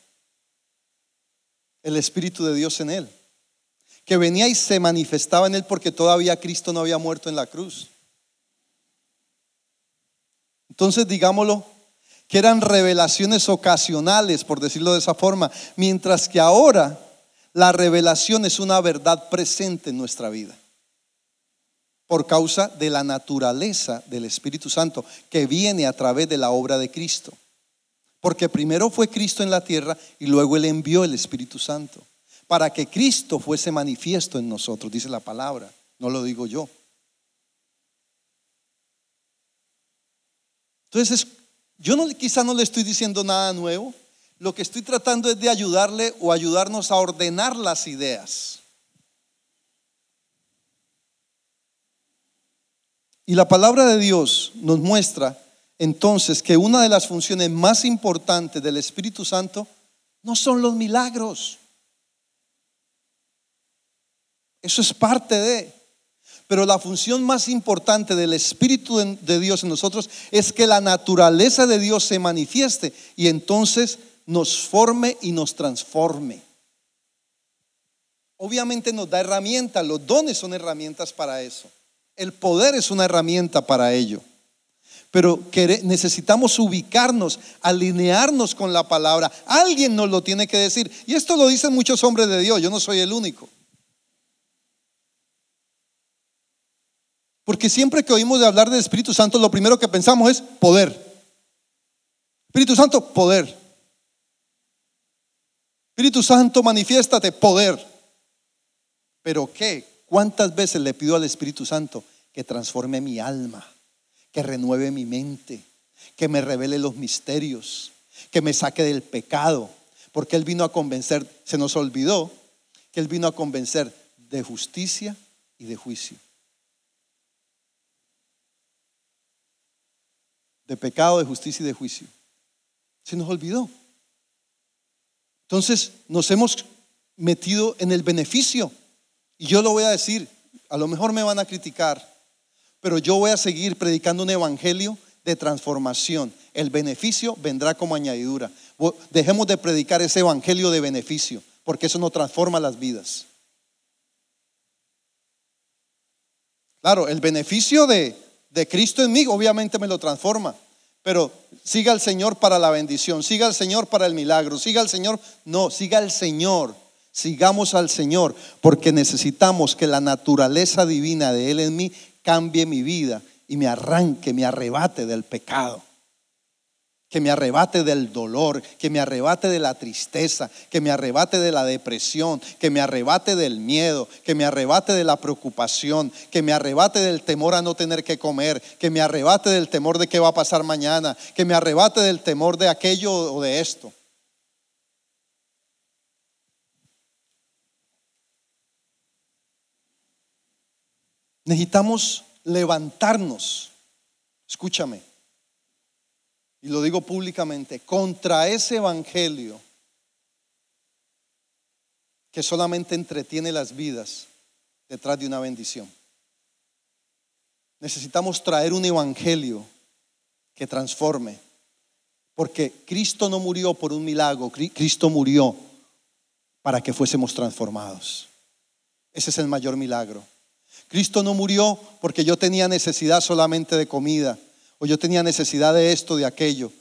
B: El Espíritu de Dios en él. Que venía y se manifestaba en él porque todavía Cristo no había muerto en la cruz. Entonces, digámoslo, que eran revelaciones ocasionales, por decirlo de esa forma, mientras que ahora la revelación es una verdad presente en nuestra vida, por causa de la naturaleza del Espíritu Santo que viene a través de la obra de Cristo. Porque primero fue Cristo en la tierra y luego Él envió el Espíritu Santo, para que Cristo fuese manifiesto en nosotros, dice la palabra, no lo digo yo. Entonces yo quizá no le estoy diciendo nada nuevo. Lo que estoy tratando es de ayudarle o ayudarnos a ordenar las ideas. Y la palabra de Dios nos muestra entonces que una de las funciones más importantes del Espíritu Santo no son los milagros. Eso es parte de. Pero la función más importante del Espíritu de Dios en nosotros es que la naturaleza de Dios se manifieste y entonces nos forme y nos transforme. Obviamente nos da herramientas, los dones son herramientas para eso. El poder es una herramienta para ello. Pero necesitamos ubicarnos, alinearnos con la palabra. Alguien nos lo tiene que decir. Y esto lo dicen muchos hombres de Dios, yo no soy el único. Porque siempre que oímos de hablar del Espíritu Santo, lo primero que pensamos es poder. Espíritu Santo, poder. Espíritu Santo, manifiéstate, poder. Pero ¿qué? ¿Cuántas veces le pido al Espíritu Santo que transforme mi alma, que renueve mi mente, que me revele los misterios, que me saque del pecado? Porque Él vino a convencer, se nos olvidó que Él vino a convencer de justicia y de juicio. De pecado, de justicia y de juicio. Se nos olvidó. Entonces nos hemos metido en el beneficio. Y yo lo voy a decir, a lo mejor me van a criticar, pero yo voy a seguir predicando un evangelio de transformación. El beneficio vendrá como añadidura. Dejemos de predicar ese evangelio de beneficio, porque eso no transforma las vidas. Claro, el beneficio de, de Cristo en mí, obviamente me lo transforma. Pero siga al Señor para la bendición, siga al Señor para el milagro, siga al Señor. No, siga al Señor. Sigamos al Señor porque necesitamos que la naturaleza divina de Él en mí cambie mi vida y me arranque, me arrebate del pecado que me arrebate del dolor, que me arrebate de la tristeza, que me arrebate de la depresión, que me arrebate del miedo, que me arrebate de la preocupación, que me arrebate del temor a no tener que comer, que me arrebate del temor de qué va a pasar mañana, que me arrebate del temor de aquello o de esto. Necesitamos levantarnos. Escúchame y lo digo públicamente, contra ese evangelio que solamente entretiene las vidas detrás de una bendición. Necesitamos traer un evangelio que transforme, porque Cristo no murió por un milagro, Cristo murió para que fuésemos transformados. Ese es el mayor milagro. Cristo no murió porque yo tenía necesidad solamente de comida o yo tenía necesidad de esto, de aquello.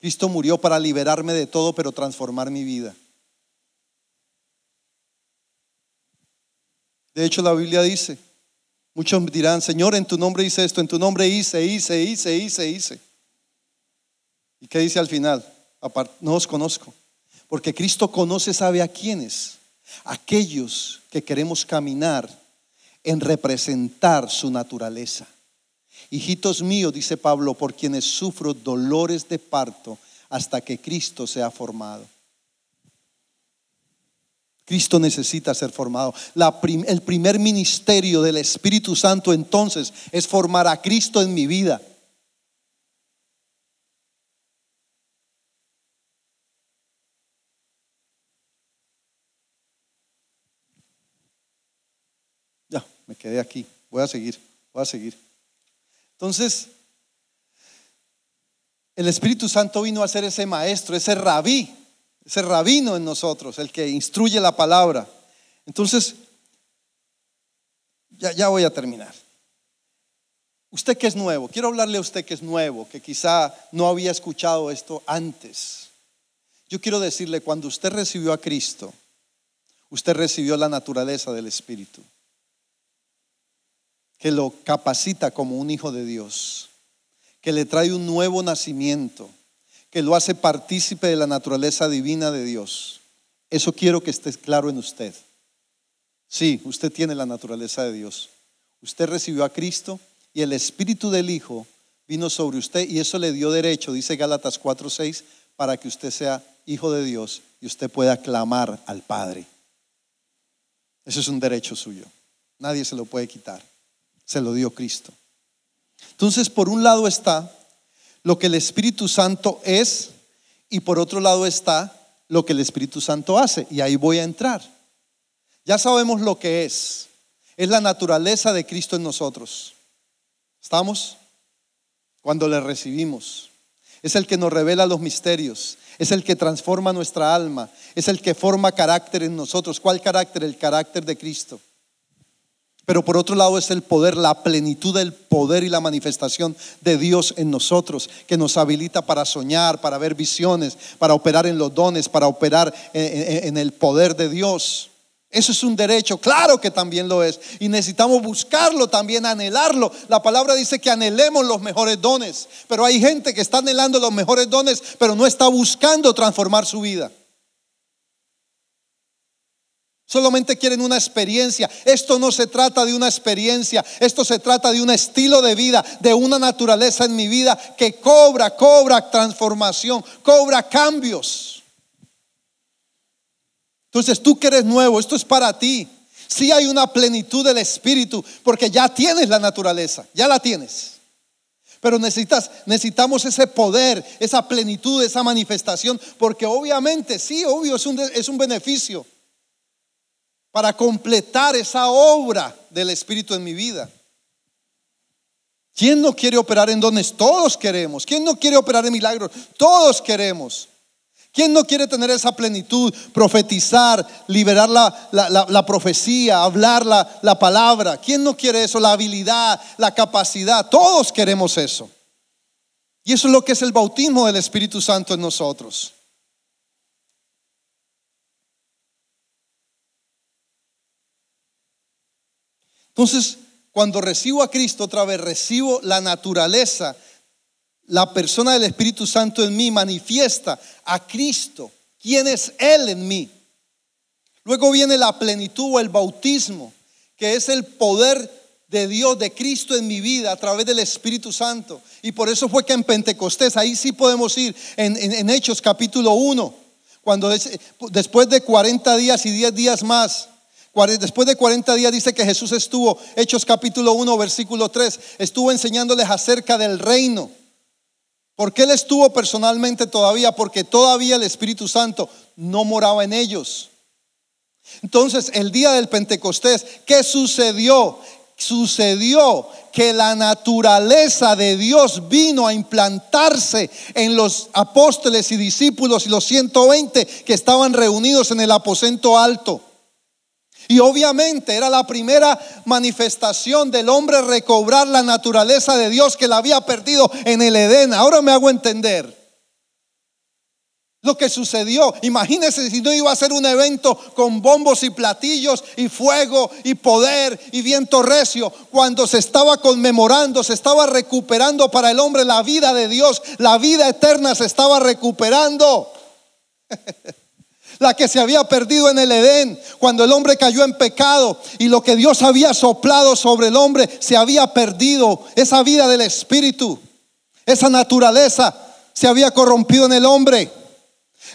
B: Cristo murió para liberarme de todo, pero transformar mi vida. De hecho, la Biblia dice, muchos dirán, Señor, en tu nombre hice esto, en tu nombre hice, hice, hice, hice, hice. ¿Y qué dice al final? No os conozco. Porque Cristo conoce, sabe a quiénes. Aquellos que queremos caminar en representar su naturaleza. Hijitos míos, dice Pablo, por quienes sufro dolores de parto hasta que Cristo sea formado. Cristo necesita ser formado. El primer ministerio del Espíritu Santo entonces es formar a Cristo en mi vida. Ya, me quedé aquí. Voy a seguir, voy a seguir. Entonces, el Espíritu Santo vino a ser ese maestro, ese rabí, ese rabino en nosotros, el que instruye la palabra. Entonces, ya, voy a terminar. Usted que es nuevo, quiero hablarle a usted que es nuevo, que quizá no había escuchado esto antes. Yo quiero decirle, cuando usted recibió a Cristo, usted recibió la naturaleza del Espíritu, que lo capacita como un hijo de Dios, que le trae un nuevo nacimiento, que lo hace partícipe de la naturaleza divina de Dios. Eso quiero que esté claro en usted. Sí, usted tiene la naturaleza de Dios. Usted recibió a Cristo y el Espíritu del Hijo vino sobre usted y eso le dio derecho, dice Gálatas 4:6, para que usted sea hijo de Dios y usted pueda clamar al Padre. Eso es un derecho suyo. Nadie se lo puede quitar. Se lo dio Cristo. Entonces, por un lado está lo que el Espíritu Santo es y por otro lado está lo que el Espíritu Santo hace. Y ahí voy a entrar. Ya sabemos lo que es. Es la naturaleza de Cristo en nosotros. ¿Estamos? Cuando le recibimos. Es el que nos revela los misterios. Es el que transforma nuestra alma. Es el que forma carácter en nosotros. ¿Cuál carácter? El carácter de Cristo. Pero por otro lado es el poder, la plenitud del poder y la manifestación de Dios en nosotros, que nos habilita para soñar, para ver visiones, para operar en los dones, para operar en, el poder de Dios. Eso es un derecho, claro que también lo es. Y necesitamos buscarlo también, anhelarlo. La palabra dice que anhelemos los mejores dones. Pero hay gente que está anhelando los mejores dones, pero no está buscando transformar su vida. Solamente quieren una experiencia. Esto no se trata de una experiencia. Esto se trata de un estilo de vida, de una naturaleza en mi vida que cobra, cobra transformación, cobra cambios. Entonces tú que eres nuevo, esto es para ti. Si hay una plenitud del Espíritu, porque ya tienes la naturaleza, ya la tienes. Pero necesitas, necesitamos ese poder, esa plenitud, esa manifestación, porque obviamente, sí, obvio, es un, es un beneficio para completar esa obra del Espíritu en mi vida. ¿Quién no quiere operar en dones? Todos queremos. ¿Quién no quiere operar en milagros? Todos queremos. ¿Quién no quiere tener esa plenitud? Profetizar, liberar la, profecía, hablar la, la palabra. ¿Quién no quiere eso? La habilidad, la capacidad. Todos queremos eso. Y eso es lo que es el bautismo del Espíritu Santo en nosotros. Entonces, cuando recibo a Cristo otra vez, recibo la naturaleza la persona del Espíritu Santo en mí manifiesta a Cristo, quién es Él en mí. Luego viene la plenitud o el bautismo, que es el poder de Dios, de Cristo en mi vida a través del Espíritu Santo. Y por eso fue que en Pentecostés, ahí sí podemos ir, en, Hechos capítulo 1, cuando después de 40 días y 10 días más, Después de 40 días dice que Jesús estuvo, Hechos capítulo 1, versículo 3, estuvo enseñándoles acerca del reino porque Él estuvo personalmente todavía? Porque todavía el Espíritu Santo no moraba en ellos. Entonces, el día del Pentecostés, ¿qué sucedió? Sucedió que la naturaleza de Dios vino a implantarse en los apóstoles y discípulos y los 120 que estaban reunidos en el aposento alto. Y obviamente era la primera manifestación del hombre recobrar la naturaleza de Dios que la había perdido en el Edén. Ahora me hago entender lo que sucedió. Imagínense si no iba a ser un evento con bombos y platillos y fuego y poder y viento recio, cuando se estaba conmemorando, se estaba recuperando para el hombre la vida de Dios, la vida eterna se estaba recuperando. la que se había perdido en el Edén, cuando el hombre cayó en pecado y lo que Dios había soplado sobre el hombre se había perdido, esa vida del Espíritu, esa naturaleza se había corrompido en el hombre.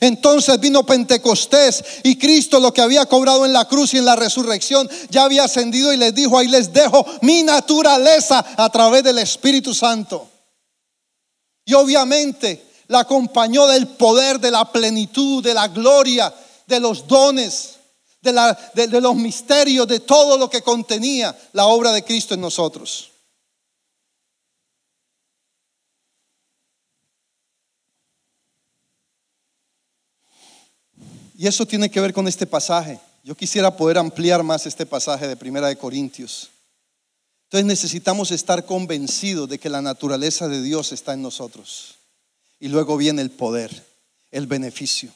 B: Entonces vino Pentecostés y Cristo lo que había cobrado en la cruz y en la resurrección ya había ascendido y les dijo, ahí les dejo mi naturaleza a través del Espíritu Santo. Y obviamente la acompañó del poder, de la plenitud, de la gloria, de los dones. de, la- de- los misterios, de todo lo que contenía la obra de Cristo en nosotros. Y eso tiene que ver con este pasaje. Yo quisiera poder ampliar más este pasaje de Primera de Corintios. Entonces necesitamos estar convencidos de que la naturaleza de Dios está en nosotros. Y luego viene el poder, el beneficio.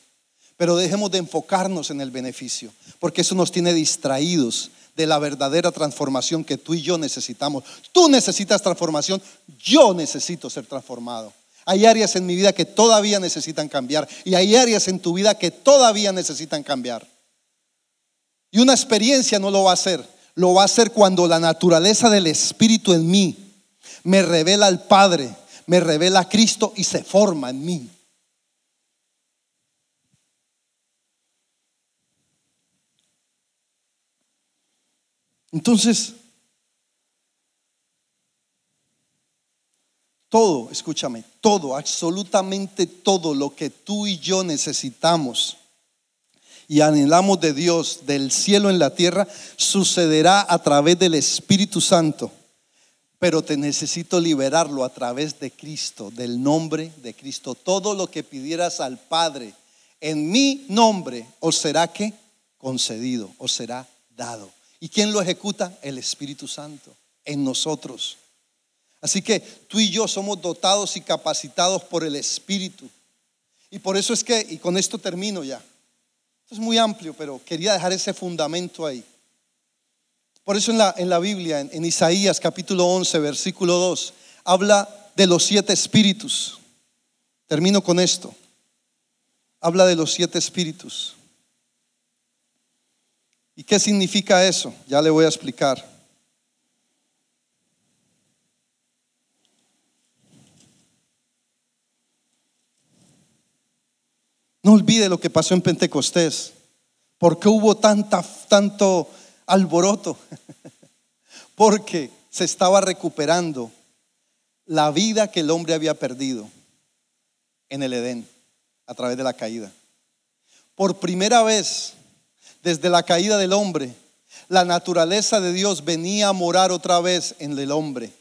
B: Pero dejemos de enfocarnos en el beneficio, porque eso nos tiene distraídos de la verdadera transformación que tú y yo necesitamos. Tú necesitas transformación, yo necesito ser transformado. Hay áreas en mi vida que todavía necesitan cambiar y hay áreas en tu vida que todavía necesitan cambiar. Y una experiencia no lo va a hacer, lo va a hacer cuando la naturaleza del Espíritu en mí me revela al Padre, me revela a Cristo y se forma en mí. Entonces, todo, escúchame, todo, absolutamente todo lo que tú y yo necesitamos y anhelamos de Dios, del cielo en la tierra, sucederá a través del Espíritu Santo. Pero te necesito liberarlo a través de Cristo, del nombre de Cristo. Todo lo que pidieras al Padre en mi nombre, os será que concedido, os será dado. ¿Y quién lo ejecuta? El Espíritu Santo en nosotros. Así que tú y yo somos dotados y capacitados por el Espíritu. Y por eso es que, y con esto termino ya, esto es muy amplio, pero quería dejar ese fundamento ahí. Por eso en la, en la Biblia, en, en Isaías capítulo 11, versículo 2, habla de los siete espíritus. Termino con esto. Habla de los siete espíritus. ¿Y qué significa eso? Ya le voy a explicar. No olvide lo que pasó en Pentecostés. ¿Por qué hubo tanta, tanto alboroto? Porque se estaba recuperando la vida que el hombre había perdido en el Edén a través de la caída. Por primera vez, desde la caída del hombre, la naturaleza de Dios venía a morar otra vez en el hombre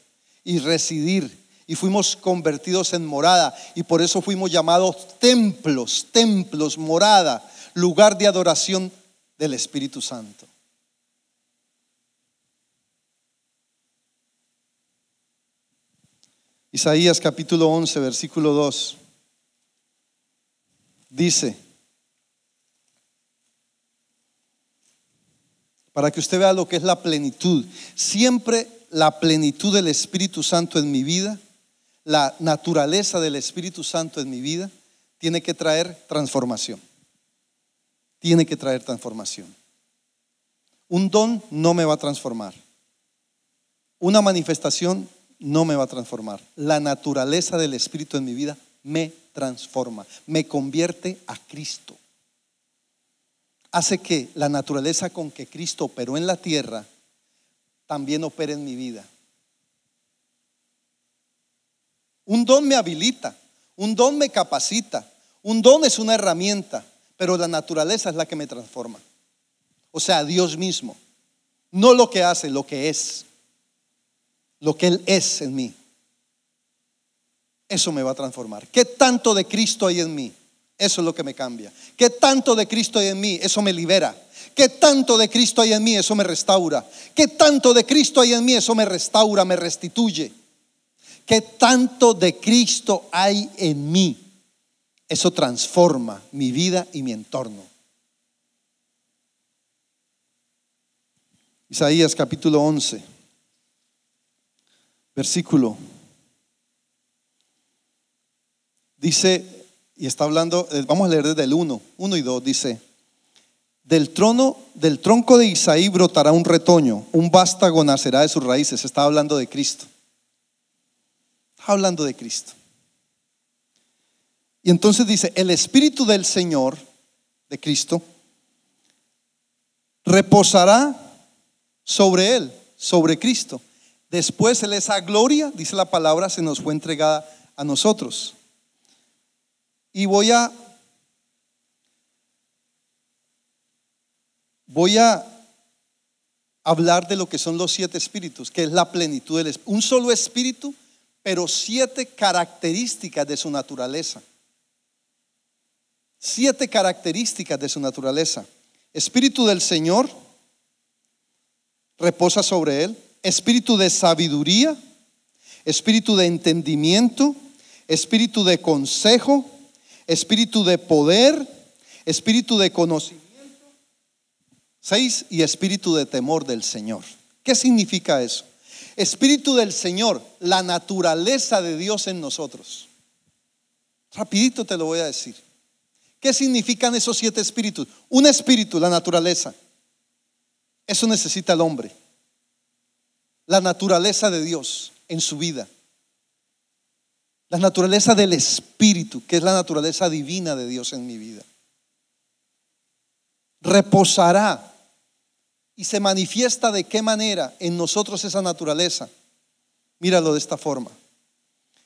B: y residir. Y fuimos convertidos en morada. Y por eso fuimos llamados templos, templos, morada, lugar de adoración del Espíritu Santo. Isaías capítulo 11, versículo 2. Dice, para que usted vea lo que es la plenitud. Siempre la plenitud del Espíritu Santo en mi vida, la naturaleza del Espíritu Santo en mi vida, tiene que traer transformación. Tiene que traer transformación. Un don no me va a transformar. Una manifestación no me va a transformar. La naturaleza del Espíritu en mi vida me transforma, me convierte a Cristo hace que la naturaleza con que Cristo operó en la tierra también opere en mi vida. Un don me habilita, un don me capacita, un don es una herramienta, pero la naturaleza es la que me transforma. O sea, Dios mismo, no lo que hace, lo que es, lo que Él es en mí. Eso me va a transformar. ¿Qué tanto de Cristo hay en mí? Eso es lo que me cambia. ¿Qué tanto de Cristo hay en mí? Eso me libera. ¿Qué tanto de Cristo hay en mí? Eso me restaura. ¿Qué tanto de Cristo hay en mí? Eso me restaura, me restituye. ¿Qué tanto de Cristo hay en mí? Eso transforma mi vida y mi entorno. Isaías capítulo 11, versículo. Dice, y está hablando, eh, vamos a leer desde el 1, 1 y 2, dice, del trono, del tronco de Isaí brotará un retoño, un vástago nacerá de sus raíces. Está hablando de Cristo. Está hablando de Cristo. Y entonces dice, el Espíritu del Señor, de Cristo, reposará sobre él, sobre Cristo. Después él esa gloria, dice la palabra, se nos fue entregada a nosotros. Y voy a voy a hablar de lo que son los siete espíritus, que es la plenitud del espíritu. Un solo espíritu, pero siete características de su naturaleza. Siete características de su naturaleza. Espíritu del Señor reposa sobre él. Espíritu de sabiduría, espíritu de entendimiento, espíritu de consejo, espíritu de poder, espíritu de conocimiento. Seis, y espíritu de temor del Señor. ¿Qué significa eso? Espíritu del Señor, la naturaleza de Dios en nosotros. Rapidito te lo voy a decir. ¿Qué significan esos siete espíritus? Un espíritu, la naturaleza. Eso necesita el hombre. La naturaleza de Dios en su vida. La naturaleza del espíritu, que es la naturaleza divina de Dios en mi vida. Reposará y se manifiesta de qué manera en nosotros esa naturaleza. Míralo de esta forma.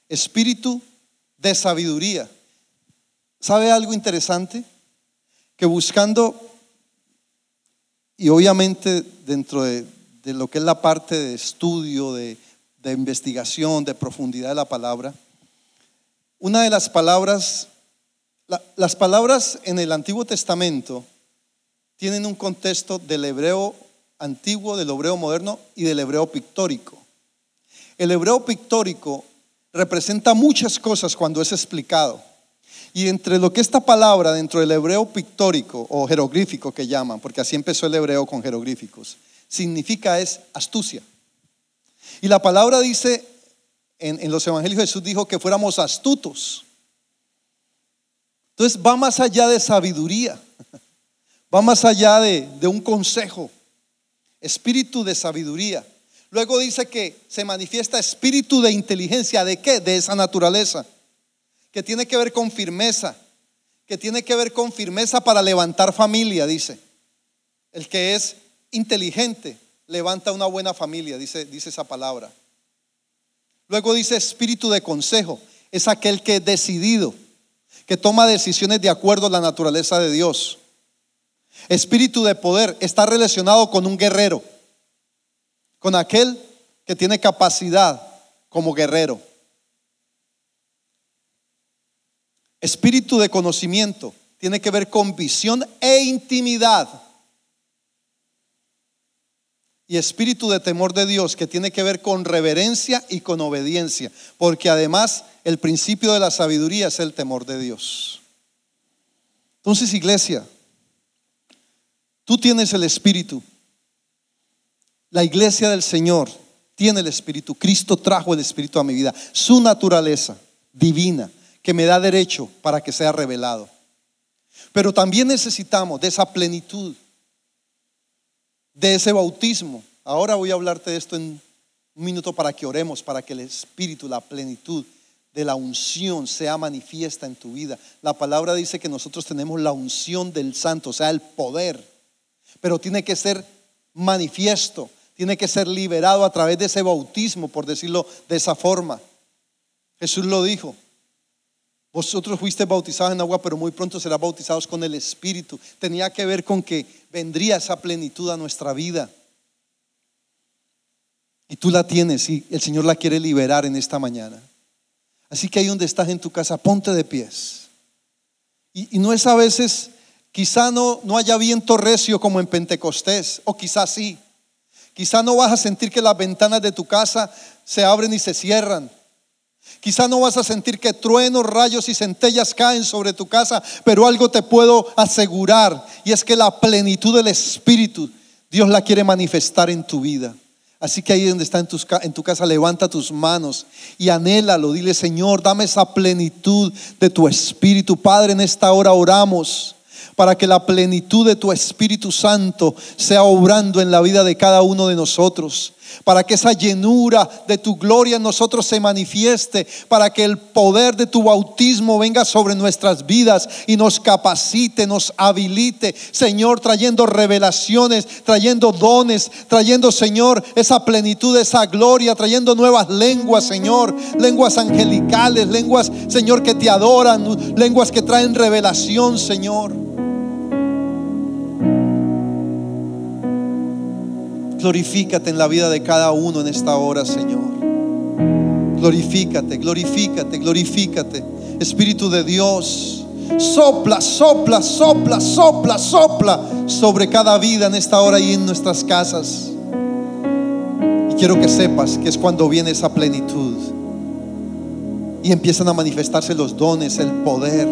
B: Espíritu de sabiduría. ¿Sabe algo interesante? Que buscando, y obviamente dentro de, lo que es la parte de estudio, de, de investigación, de profundidad de la palabra, una de las palabras, las palabras en el Antiguo Testamento, tienen un contexto del hebreo antiguo, del hebreo moderno y del hebreo pictórico. El hebreo pictórico representa muchas cosas cuando es explicado. Y entre lo que esta palabra dentro del hebreo pictórico o jeroglífico que llaman, porque así empezó el hebreo con jeroglíficos, significa es astucia. Y la palabra dice, en, los evangelios Jesús dijo que fuéramos astutos. Entonces va más allá de sabiduría. Va más allá de, un consejo, espíritu de sabiduría. Luego dice que se manifiesta espíritu de inteligencia. ¿De qué? De esa naturaleza. Que tiene que ver con firmeza. Que tiene que ver con firmeza para levantar familia, dice. El que es inteligente levanta una buena familia, dice, dice esa palabra. Luego dice espíritu de consejo. Es aquel que es decidido, que toma decisiones de acuerdo a la naturaleza de Dios. Espíritu de poder está relacionado con un guerrero, con aquel que tiene capacidad como guerrero. Espíritu de conocimiento tiene que ver con visión e intimidad. Y espíritu de temor de Dios que tiene que ver con reverencia y con obediencia. Porque además el principio de la sabiduría es el temor de Dios. Entonces, iglesia, Tú tienes el Espíritu. La iglesia del Señor tiene el Espíritu. Cristo trajo el Espíritu a mi vida. Su naturaleza divina que me da derecho para que sea revelado. Pero también necesitamos de esa plenitud, de ese bautismo. Ahora voy a hablarte de esto en un minuto para que oremos, para que el Espíritu, la plenitud de la unción sea manifiesta en tu vida. La palabra dice que nosotros tenemos la unción del Santo, o sea, el poder pero tiene que ser manifiesto, tiene que ser liberado a través de ese bautismo, por decirlo de esa forma. Jesús lo dijo. Vosotros fuiste bautizados en agua, pero muy pronto serán bautizados con el Espíritu. Tenía que ver con que vendría esa plenitud a nuestra vida. Y tú la tienes y el Señor la quiere liberar en esta mañana. Así que ahí donde estás en tu casa, ponte de pies. Y, y no es a veces Quizá no, no haya viento recio como en Pentecostés, o quizá sí. Quizá no vas a sentir que las ventanas de tu casa se abren y se cierran. Quizá no vas a sentir que truenos, rayos y centellas caen sobre tu casa, pero algo te puedo asegurar y es que la plenitud del Espíritu Dios la quiere manifestar en tu vida. Así que ahí donde está en, en tu casa, levanta tus manos y anhélalo. Dile, Señor, dame esa plenitud de tu Espíritu. Padre, en esta hora oramos para que la plenitud de tu Espíritu Santo sea obrando en la vida de cada uno de nosotros para que esa llenura de tu gloria en nosotros se manifieste, para que el poder de tu bautismo venga sobre nuestras vidas y nos capacite, nos habilite, Señor, trayendo revelaciones, trayendo dones, trayendo, Señor, esa plenitud, esa gloria, trayendo nuevas lenguas, Señor, lenguas angelicales, lenguas, Señor, que te adoran, lenguas que traen revelación, Señor. Glorifícate en la vida de cada uno en esta hora, Señor. Glorifícate, glorifícate, glorifícate. Espíritu de Dios, sopla, sopla, sopla, sopla, sopla sobre cada vida en esta hora y en nuestras casas. Y quiero que sepas que es cuando viene esa plenitud y empiezan a manifestarse los dones, el poder.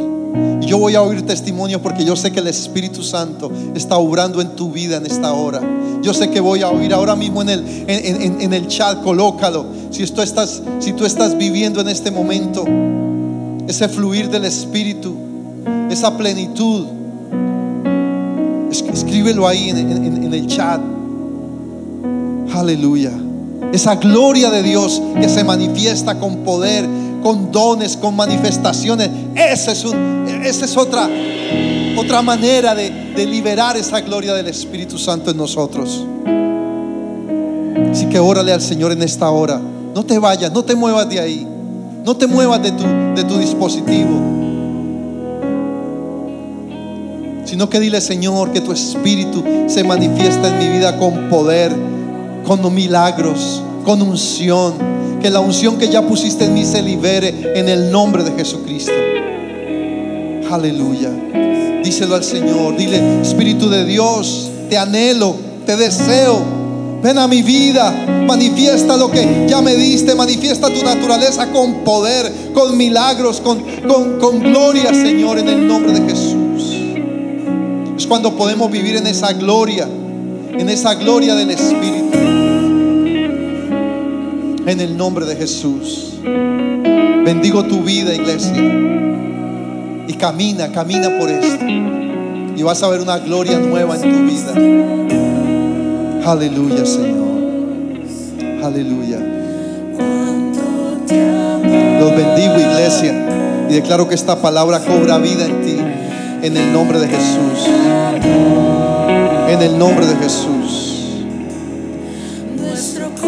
B: Y yo voy a oír testimonio porque yo sé que el Espíritu Santo está obrando en tu vida en esta hora. Yo sé que voy a oír ahora mismo en el, en, en el chat, colócalo. Si tú, estás, si tú estás viviendo en este momento ese fluir del Espíritu, esa plenitud, escríbelo ahí en, en el chat. Aleluya. Esa gloria de Dios que se manifiesta con poder, con dones, con manifestaciones. Esa es, un, esa es otra, otra manera de, de liberar esa gloria del Espíritu Santo en nosotros. Así que órale al Señor en esta hora. No te vayas, no te muevas de ahí. No te muevas de tu, de tu dispositivo. Sino que dile, Señor, que tu Espíritu se manifiesta en mi vida con poder, con milagros, con unción. Que la unción que ya pusiste en mí se libere en el nombre de Jesucristo. Aleluya. Díselo al Señor. Dile, Espíritu de Dios, te anhelo, te deseo. Ven a mi vida, manifiesta lo que ya me diste, manifiesta tu naturaleza con poder, con milagros, con, con, con gloria, Señor, en el nombre de Jesús. Es cuando podemos vivir en esa gloria, en esa gloria del Espíritu. En el nombre de Jesús. Bendigo tu vida, iglesia. Y camina, camina por esto. Y vas a ver una gloria nueva en tu vida. Aleluya, Señor. Aleluya. Los bendigo, iglesia. Y declaro que esta palabra cobra vida en ti. En el nombre de Jesús. En el nombre de Jesús.